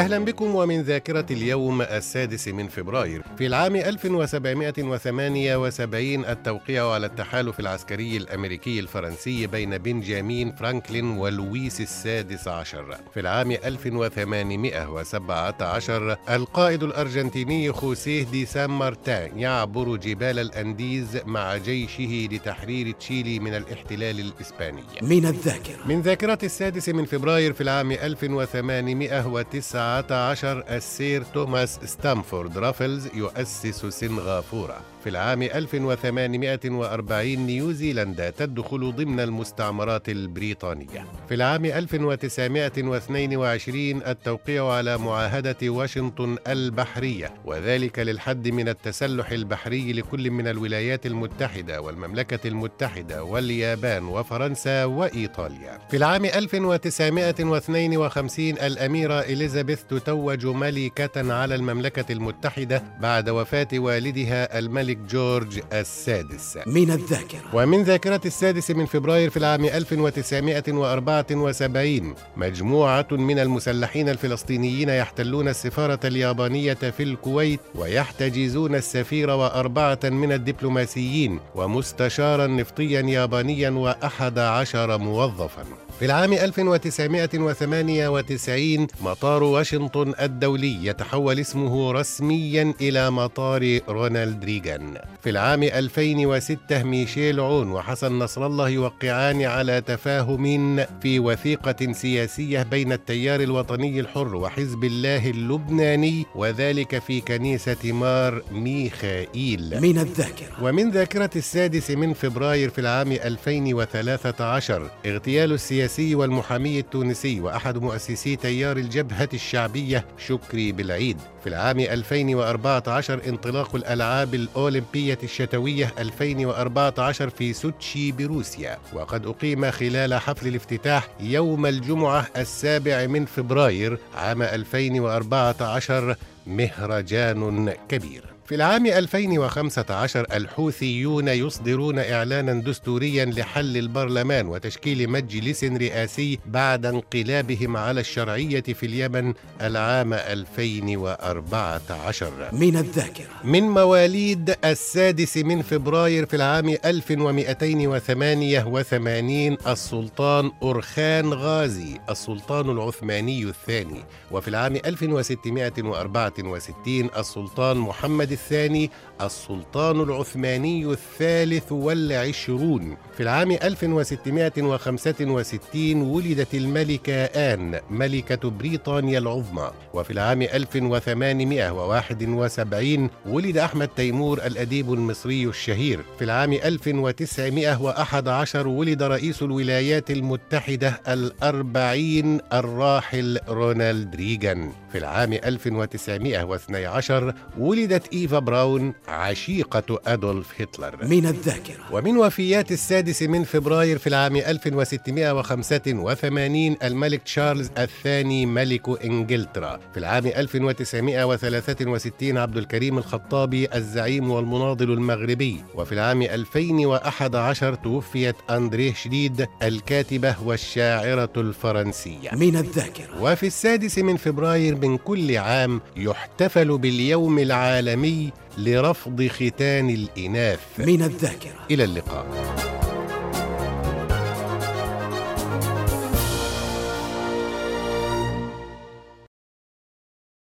أهلا بكم ومن ذاكرة اليوم السادس من فبراير. في العام 1778 التوقيع على التحالف العسكري الأمريكي الفرنسي بين بنجامين فرانكلين ولويس السادس عشر. في العام 1817 القائد الأرجنتيني خوسيه دي سان مارتان يعبر جبال الأنديز مع جيشه لتحرير تشيلي من الاحتلال الإسباني. من الذاكرة. من ذاكرة السادس من فبراير في العام 1819 السير توماس ستامفورد رافلز يؤسس سنغافورة. في العام 1840 نيوزيلندا تدخل ضمن المستعمرات البريطانية. في العام 1922 التوقيع على معاهدة واشنطن البحرية وذلك للحد من التسلح البحري لكل من الولايات المتحدة والمملكة المتحدة واليابان وفرنسا وإيطاليا. في العام 1952 الأميرة إليزابيث تتوج ملكة على المملكة المتحدة بعد وفاة والدها الملك الملك جورج السادس. من الذاكرة. ومن ذاكرة السادس من فبراير في العام 1974 مجموعة من المسلحين الفلسطينيين يحتلون السفارة اليابانية في الكويت ويحتجزون السفير وأربعة من الدبلوماسيين ومستشارا نفطيا يابانيا وأحد عشر موظفا. في العام 1998 مطار واشنطن الدولي يتحول اسمه رسميا إلى مطار رونالد ريغان. في العام 2006 ميشيل عون وحسن نصر الله يوقعان على تفاهم في وثيقة سياسية بين التيار الوطني الحر وحزب الله اللبناني وذلك في كنيسة مار ميخائيل. من الذاكرة. ومن ذاكرة السادس من فبراير في العام 2013 اغتيال السياسي السياسي والمحامي التونسي وأحد مؤسسي تيار الجبهة الشعبية شكري بالعيد. في العام 2014 انطلاق الألعاب الأولمبية الشتوية 2014 في سوتشي بروسيا. وقد أقيم خلال حفل الافتتاح يوم الجمعة السابع من فبراير عام 2014 مهرجان كبير. في العام 2015 الحوثيون يصدرون إعلانا دستوريا لحل البرلمان وتشكيل مجلس رئاسي بعد انقلابهم على الشرعية في اليمن العام 2014 من الذاكرة. من مواليد السادس من فبراير في العام 1288 السلطان أرخان غازي السلطان العثماني الثاني. وفي العام 1664 السلطان محمد الثاني السلطان العثماني الثالث والعشرون. في العام 1665 ولدت الملكة آن ملكة بريطانيا العظمى. وفي العام 1871 ولد أحمد تيمور الأديب المصري الشهير. في العام 1911 ولد رئيس الولايات المتحدة الأربعين الراحل رونالد ريغان. في العام 1912 ولدت إيفا براون عشيقة أدولف هتلر. من الذاكرة. ومن وفيات السادس من فبراير في العام 1685 الملك تشارلز الثاني ملك إنجلترا. في العام 1963 عبد الكريم الخطابي الزعيم والمناضل المغربي. وفي العام 2011 توفيت أندريه شديد الكاتبة والشاعرة الفرنسية. من الذاكرة. وفي السادس من فبراير من كل عام يحتفل باليوم العالمي لرفض ختان الإناث. من الذاكرة. إلى اللقاء.